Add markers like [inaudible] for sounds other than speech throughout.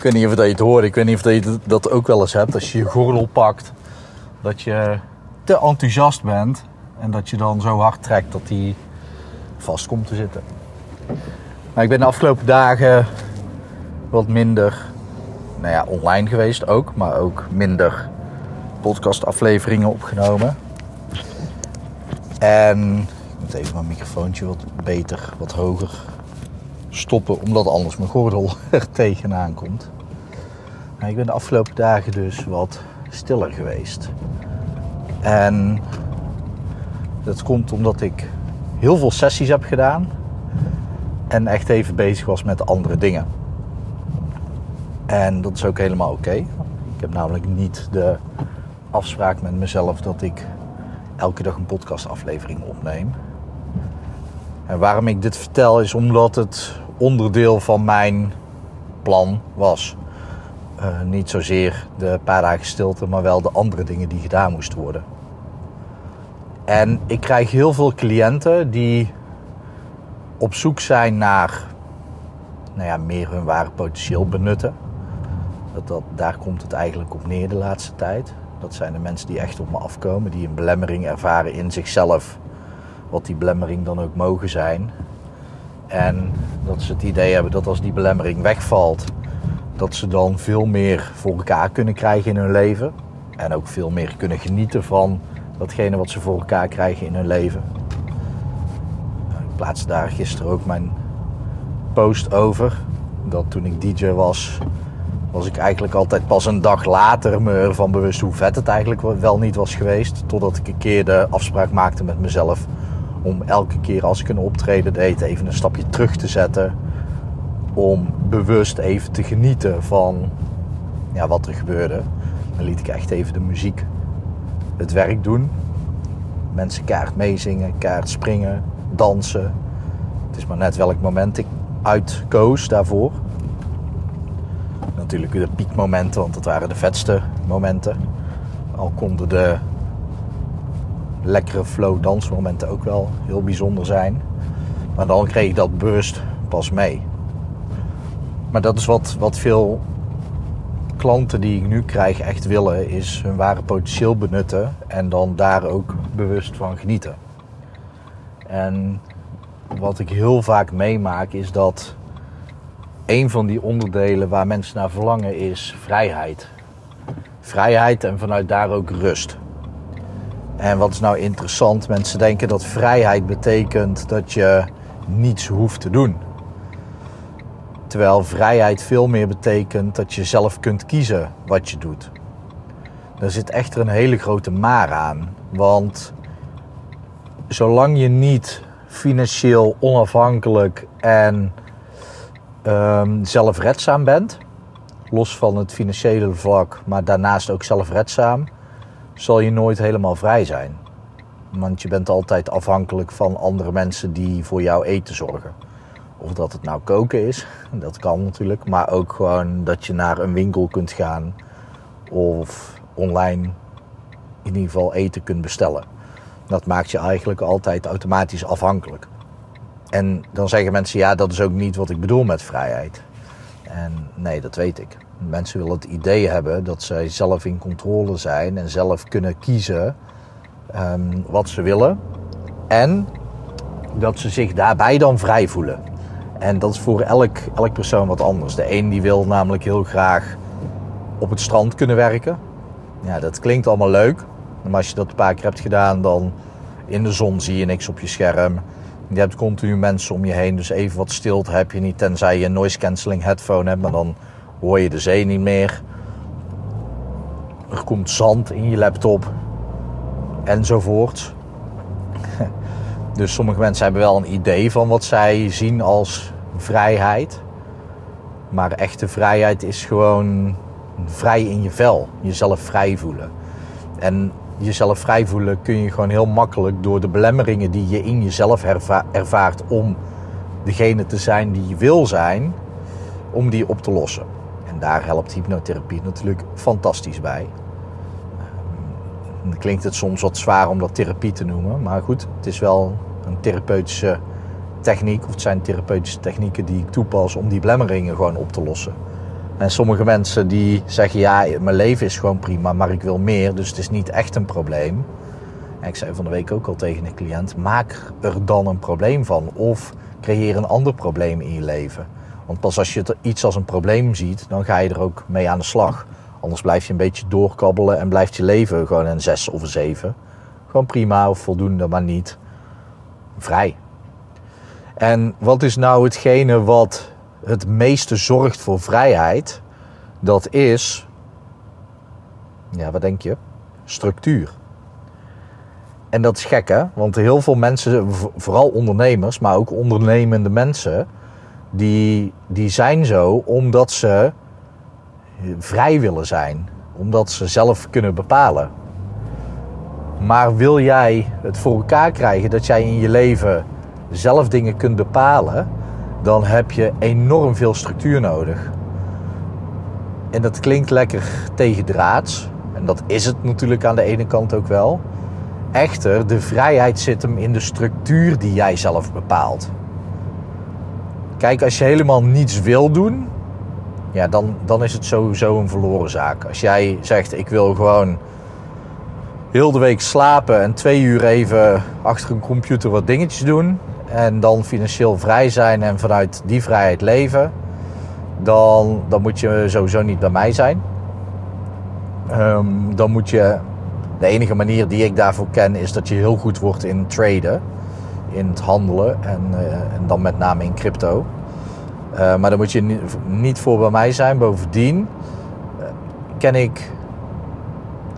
Ik weet niet of dat je het hoort, ik weet niet of dat je dat ook wel eens hebt. Als je je gordel pakt, dat je te enthousiast bent en dat je dan zo hard trekt dat die vast komt te zitten. Maar ik ben de afgelopen dagen wat minder nou ja, online geweest ook, maar ook minder podcastafleveringen opgenomen. En ik moet even mijn microfoontje wat beter, wat hoger stoppen, omdat anders mijn gordel [laughs] er tegenaan komt. Maar ik ben de afgelopen dagen dus wat stiller geweest. En dat komt omdat ik heel veel sessies heb gedaan en echt even bezig was met andere dingen. En dat is ook helemaal oké. Ik heb namelijk niet de afspraak met mezelf dat ik elke dag een podcastaflevering opneem. En waarom ik dit vertel is omdat het onderdeel van mijn plan was. Uh, niet zozeer de paar dagen stilte, maar wel de andere dingen die gedaan moesten worden. En ik krijg heel veel cliënten die op zoek zijn naar nou ja, meer hun ware potentieel benutten. Dat, dat, daar komt het eigenlijk op neer de laatste tijd. Dat zijn de mensen die echt op me afkomen, die een belemmering ervaren in zichzelf, wat die belemmering dan ook mogen zijn. En dat ze het idee hebben dat als die belemmering wegvalt, dat ze dan veel meer voor elkaar kunnen krijgen in hun leven. En ook veel meer kunnen genieten van datgene wat ze voor elkaar krijgen in hun leven. Ik plaatste daar gisteren ook mijn post over. Dat toen ik DJ was, was ik eigenlijk altijd pas een dag later me ervan bewust hoe vet het eigenlijk wel niet was geweest. Totdat ik een keer de afspraak maakte met mezelf om elke keer als ik een optreden deed even een stapje terug te zetten. Om bewust even te genieten van ja, wat er gebeurde. Dan liet ik echt even de muziek het werk doen. Mensen kaart meezingen, kaart springen, dansen. Het is maar net welk moment ik uitkoos daarvoor. Natuurlijk de piekmomenten, want dat waren de vetste momenten. Al konden de lekkere flow dansmomenten ook wel heel bijzonder zijn. Maar dan kreeg ik dat bewust pas mee. Maar dat is wat, wat veel klanten die ik nu krijg echt willen, is hun ware potentieel benutten en dan daar ook bewust van genieten. En wat ik heel vaak meemaak is dat een van die onderdelen waar mensen naar verlangen is vrijheid. Vrijheid en vanuit daar ook rust. En wat is nou interessant? Mensen denken dat vrijheid betekent dat je niets hoeft te doen. Terwijl vrijheid veel meer betekent dat je zelf kunt kiezen wat je doet. Er zit echter een hele grote maar aan. Want zolang je niet financieel onafhankelijk en um, zelfredzaam bent, los van het financiële vlak, maar daarnaast ook zelfredzaam, zal je nooit helemaal vrij zijn. Want je bent altijd afhankelijk van andere mensen die voor jouw eten zorgen. Of dat het nou koken is, [laughs] dat kan natuurlijk. Maar ook gewoon dat je naar een winkel kunt gaan. Of online in ieder geval eten kunt bestellen. Dat maakt je eigenlijk altijd automatisch afhankelijk. En dan zeggen mensen, ja, dat is ook niet wat ik bedoel met vrijheid. En nee, dat weet ik. Mensen willen het idee hebben dat zij zelf in controle zijn en zelf kunnen kiezen um, wat ze willen. En dat ze zich daarbij dan vrij voelen. En dat is voor elk, elk persoon wat anders. De een die wil namelijk heel graag op het strand kunnen werken. Ja, dat klinkt allemaal leuk. Maar als je dat een paar keer hebt gedaan, dan in de zon zie je niks op je scherm. Je hebt continu mensen om je heen, dus even wat stilte heb je niet. Tenzij je een noise cancelling headphone hebt, maar dan hoor je de zee niet meer. Er komt zand in je laptop enzovoort. [laughs] Dus sommige mensen hebben wel een idee van wat zij zien als vrijheid. Maar echte vrijheid is gewoon vrij in je vel, jezelf vrij voelen. En jezelf vrij voelen kun je gewoon heel makkelijk door de belemmeringen die je in jezelf ervaart om degene te zijn die je wil zijn, om die op te lossen. En daar helpt hypnotherapie natuurlijk fantastisch bij. Dan klinkt het soms wat zwaar om dat therapie te noemen, maar goed, het is wel een therapeutische techniek, of het zijn therapeutische technieken die ik toepas om die belemmeringen gewoon op te lossen. En sommige mensen die zeggen, ja, mijn leven is gewoon prima, maar ik wil meer, dus het is niet echt een probleem. En ik zei van de week ook al tegen een cliënt, maak er dan een probleem van. Of creëer een ander probleem in je leven. Want pas als je iets als een probleem ziet, dan ga je er ook mee aan de slag. Anders blijf je een beetje doorkabbelen en blijft je leven gewoon een 6 of een 7. Gewoon prima of voldoende, maar niet vrij. En wat is nou hetgene wat het meeste zorgt voor vrijheid? Dat is, ja, wat denk je? Structuur. En dat is gek hè, want heel veel mensen, vooral ondernemers, maar ook ondernemende mensen, die, die zijn zo omdat ze vrij willen zijn. Omdat ze zelf kunnen bepalen. Maar wil jij het voor elkaar krijgen dat jij in je leven zelf dingen kunt bepalen, dan heb je enorm veel structuur nodig. En dat klinkt lekker tegendraads. En dat is het natuurlijk aan de ene kant ook wel. Echter, de vrijheid zit hem in de structuur die jij zelf bepaalt. Kijk, als je helemaal niets wil doen, ja, dan, dan is het sowieso een verloren zaak. Als jij zegt, ik wil gewoon heel de week slapen en twee uur even achter een computer wat dingetjes doen. En dan financieel vrij zijn en vanuit die vrijheid leven. Dan, dan moet je sowieso niet bij mij zijn. Ehm, dan moet je. De enige manier die ik daarvoor ken is dat je heel goed wordt in traden. In het handelen en, uh, en dan met name in crypto. Uh, maar dan moet je niet voor bij mij zijn. Bovendien uh, ken ik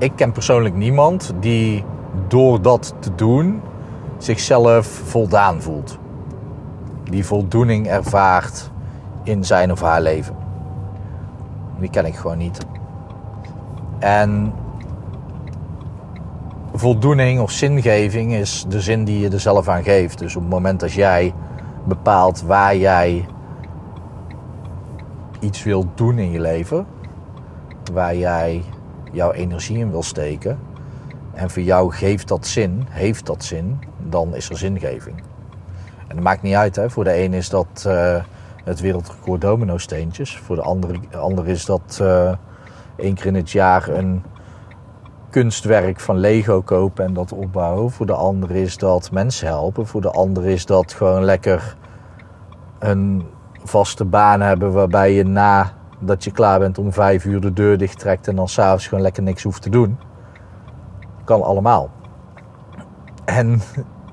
ik ken persoonlijk niemand die door dat te doen zichzelf voldaan voelt. Die voldoening ervaart in zijn of haar leven. Die ken ik gewoon niet. En voldoening of zingeving is de zin die je er zelf aan geeft. Dus op het moment dat jij bepaalt waar jij iets wilt doen in je leven, waar jij jouw energie in wil steken. En voor jou geeft dat zin, heeft dat zin, dan is er zingeving. En dat maakt niet uit. Hè. Voor de een is dat uh, het wereldrecord domino steentjes. Voor de andere, ander is dat uh, één keer in het jaar een kunstwerk van Lego kopen en dat opbouwen. Voor de ander is dat mensen helpen. Voor de ander is dat gewoon lekker een vaste baan hebben waarbij je na dat je klaar bent om vijf uur de deur dicht trekt en dan s'avonds gewoon lekker niks hoeft te doen. Allemaal. En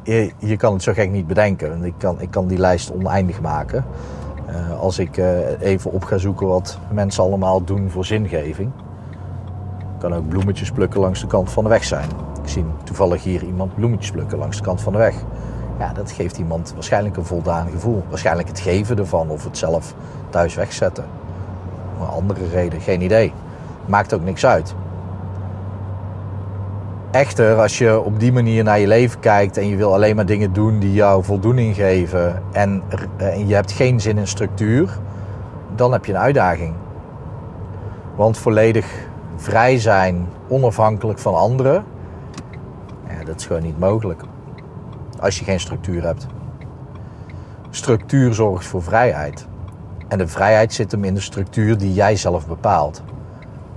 je, je kan het zo gek niet bedenken. Ik kan, ik kan die lijst oneindig maken. Uh, als ik uh, even op ga zoeken wat mensen allemaal doen voor zingeving. Kan ook bloemetjes plukken langs de kant van de weg zijn. Ik zie toevallig hier iemand bloemetjes plukken langs de kant van de weg. Ja, dat geeft iemand waarschijnlijk een voldaan gevoel. Waarschijnlijk het geven ervan of het zelf thuis wegzetten een andere reden, geen idee. Maakt ook niks uit. Echter, als je op die manier naar je leven kijkt en je wil alleen maar dingen doen die jou voldoening geven en, en je hebt geen zin in structuur, dan heb je een uitdaging. Want volledig vrij zijn, onafhankelijk van anderen, ja, dat is gewoon niet mogelijk. Als je geen structuur hebt. Structuur zorgt voor vrijheid. En de vrijheid zit hem in de structuur die jij zelf bepaalt.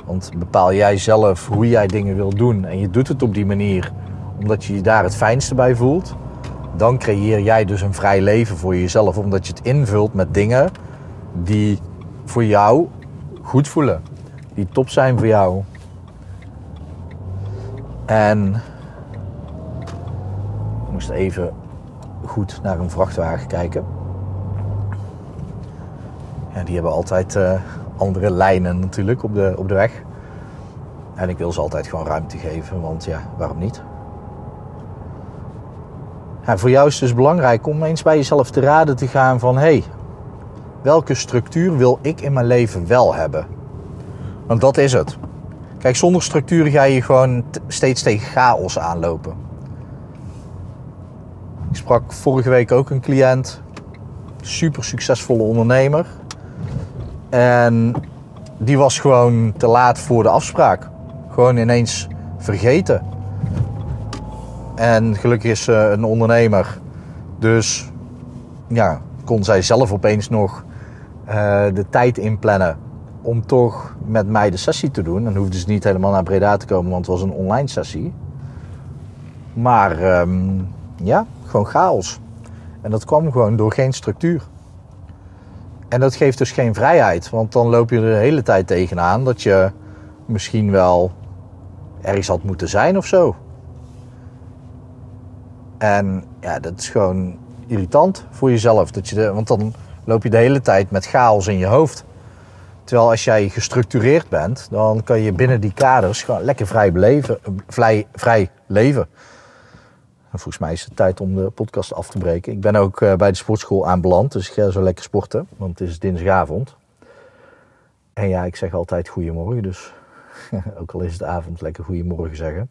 Want bepaal jij zelf hoe jij dingen wil doen en je doet het op die manier omdat je je daar het fijnste bij voelt, dan creëer jij dus een vrij leven voor jezelf omdat je het invult met dingen die voor jou goed voelen, die top zijn voor jou. En ik moest even goed naar een vrachtwagen kijken. Ja, die hebben altijd uh, andere lijnen natuurlijk op de, op de weg. En ik wil ze altijd gewoon ruimte geven, want ja, waarom niet? Ja, voor jou is het dus belangrijk om eens bij jezelf te raden te gaan van... hé, hey, welke structuur wil ik in mijn leven wel hebben? Want dat is het. Kijk, zonder structuur ga je gewoon steeds tegen chaos aanlopen. Ik sprak vorige week ook een cliënt, super succesvolle ondernemer. En die was gewoon te laat voor de afspraak. Gewoon ineens vergeten. En gelukkig is ze een ondernemer. Dus ja, kon zij zelf opeens nog uh, de tijd inplannen om toch met mij de sessie te doen. Dan hoefde ze niet helemaal naar Breda te komen, want het was een online sessie. Maar um, ja, gewoon chaos. En dat kwam gewoon door geen structuur. En dat geeft dus geen vrijheid, want dan loop je er de hele tijd tegenaan dat je misschien wel ergens had moeten zijn of zo. En ja, dat is gewoon irritant voor jezelf. Dat je de, want dan loop je de hele tijd met chaos in je hoofd. Terwijl als jij gestructureerd bent, dan kan je binnen die kaders gewoon lekker vrij, beleven, vrij, vrij leven. En volgens mij is het tijd om de podcast af te breken. Ik ben ook eh, bij de sportschool aanbeland, dus ik ga zo lekker sporten, want het is dinsdagavond. En ja, ik zeg altijd goedemorgen, dus [laughs] ook al is het avond, lekker goedemorgen zeggen.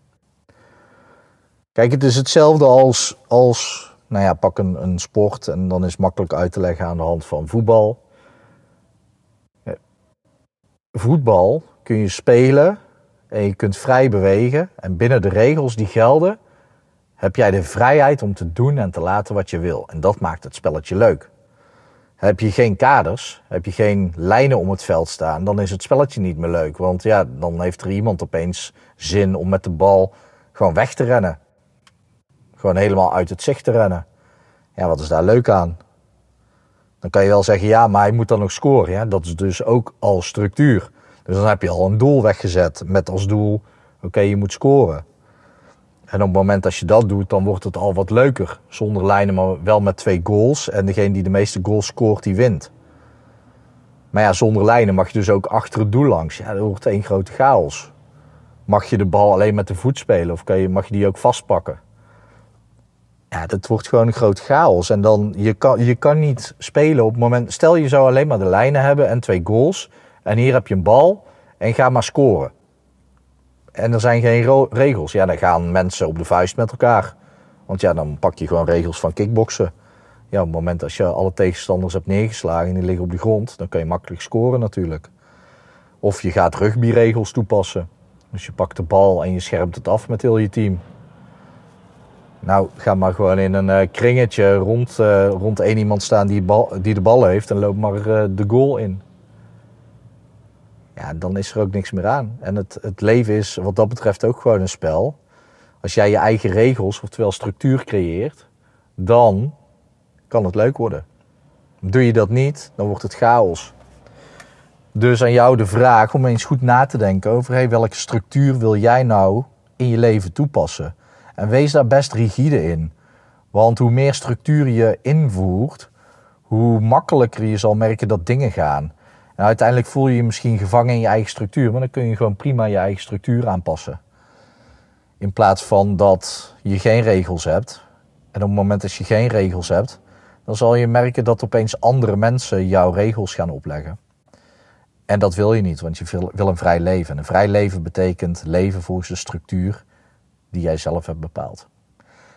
Kijk, het is hetzelfde als, als nou ja, pak een, een sport en dan is makkelijk uit te leggen aan de hand van voetbal. Voetbal kun je spelen en je kunt vrij bewegen en binnen de regels die gelden heb jij de vrijheid om te doen en te laten wat je wil. En dat maakt het spelletje leuk. Heb je geen kaders, heb je geen lijnen om het veld staan, dan is het spelletje niet meer leuk. Want ja, dan heeft er iemand opeens zin om met de bal gewoon weg te rennen. Gewoon helemaal uit het zicht te rennen. Ja, wat is daar leuk aan? Dan kan je wel zeggen, ja, maar hij moet dan nog scoren. Ja? Dat is dus ook al structuur. Dus dan heb je al een doel weggezet met als doel, oké, je moet scoren. En op het moment dat je dat doet, dan wordt het al wat leuker. Zonder lijnen, maar wel met twee goals. En degene die de meeste goals scoort, die wint. Maar ja, zonder lijnen mag je dus ook achter het doel langs. Ja, dat wordt één grote chaos. Mag je de bal alleen met de voet spelen of kan je, mag je die ook vastpakken? Ja, dat wordt gewoon een groot chaos. En dan, je kan, je kan niet spelen op het moment... Stel je zou alleen maar de lijnen hebben en twee goals. En hier heb je een bal en ga maar scoren. En er zijn geen regels. Ja, dan gaan mensen op de vuist met elkaar. Want ja, dan pak je gewoon regels van kickboksen. Ja, op het moment als je alle tegenstanders hebt neergeslagen en die liggen op de grond, dan kan je makkelijk scoren natuurlijk. Of je gaat rugbyregels toepassen. Dus je pakt de bal en je schermt het af met heel je team. Nou, ga maar gewoon in een uh, kringetje rond, uh, rond één iemand staan die, die de bal heeft en loop maar uh, de goal in ja, dan is er ook niks meer aan. En het, het leven is wat dat betreft ook gewoon een spel. Als jij je eigen regels, oftewel structuur creëert, dan kan het leuk worden. Doe je dat niet, dan wordt het chaos. Dus aan jou de vraag om eens goed na te denken over welke structuur wil jij nou in je leven toepassen. En wees daar best rigide in. Want hoe meer structuur je invoert, hoe makkelijker je zal merken dat dingen gaan. Nou, uiteindelijk voel je je misschien gevangen in je eigen structuur, maar dan kun je gewoon prima je eigen structuur aanpassen. In plaats van dat je geen regels hebt. En op het moment dat je geen regels hebt, dan zal je merken dat opeens andere mensen jouw regels gaan opleggen. En dat wil je niet, want je wil een vrij leven. En een vrij leven betekent leven volgens de structuur die jij zelf hebt bepaald.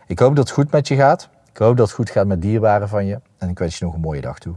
Ik hoop dat het goed met je gaat. Ik hoop dat het goed gaat met dierbaren van je. En ik wens je nog een mooie dag toe.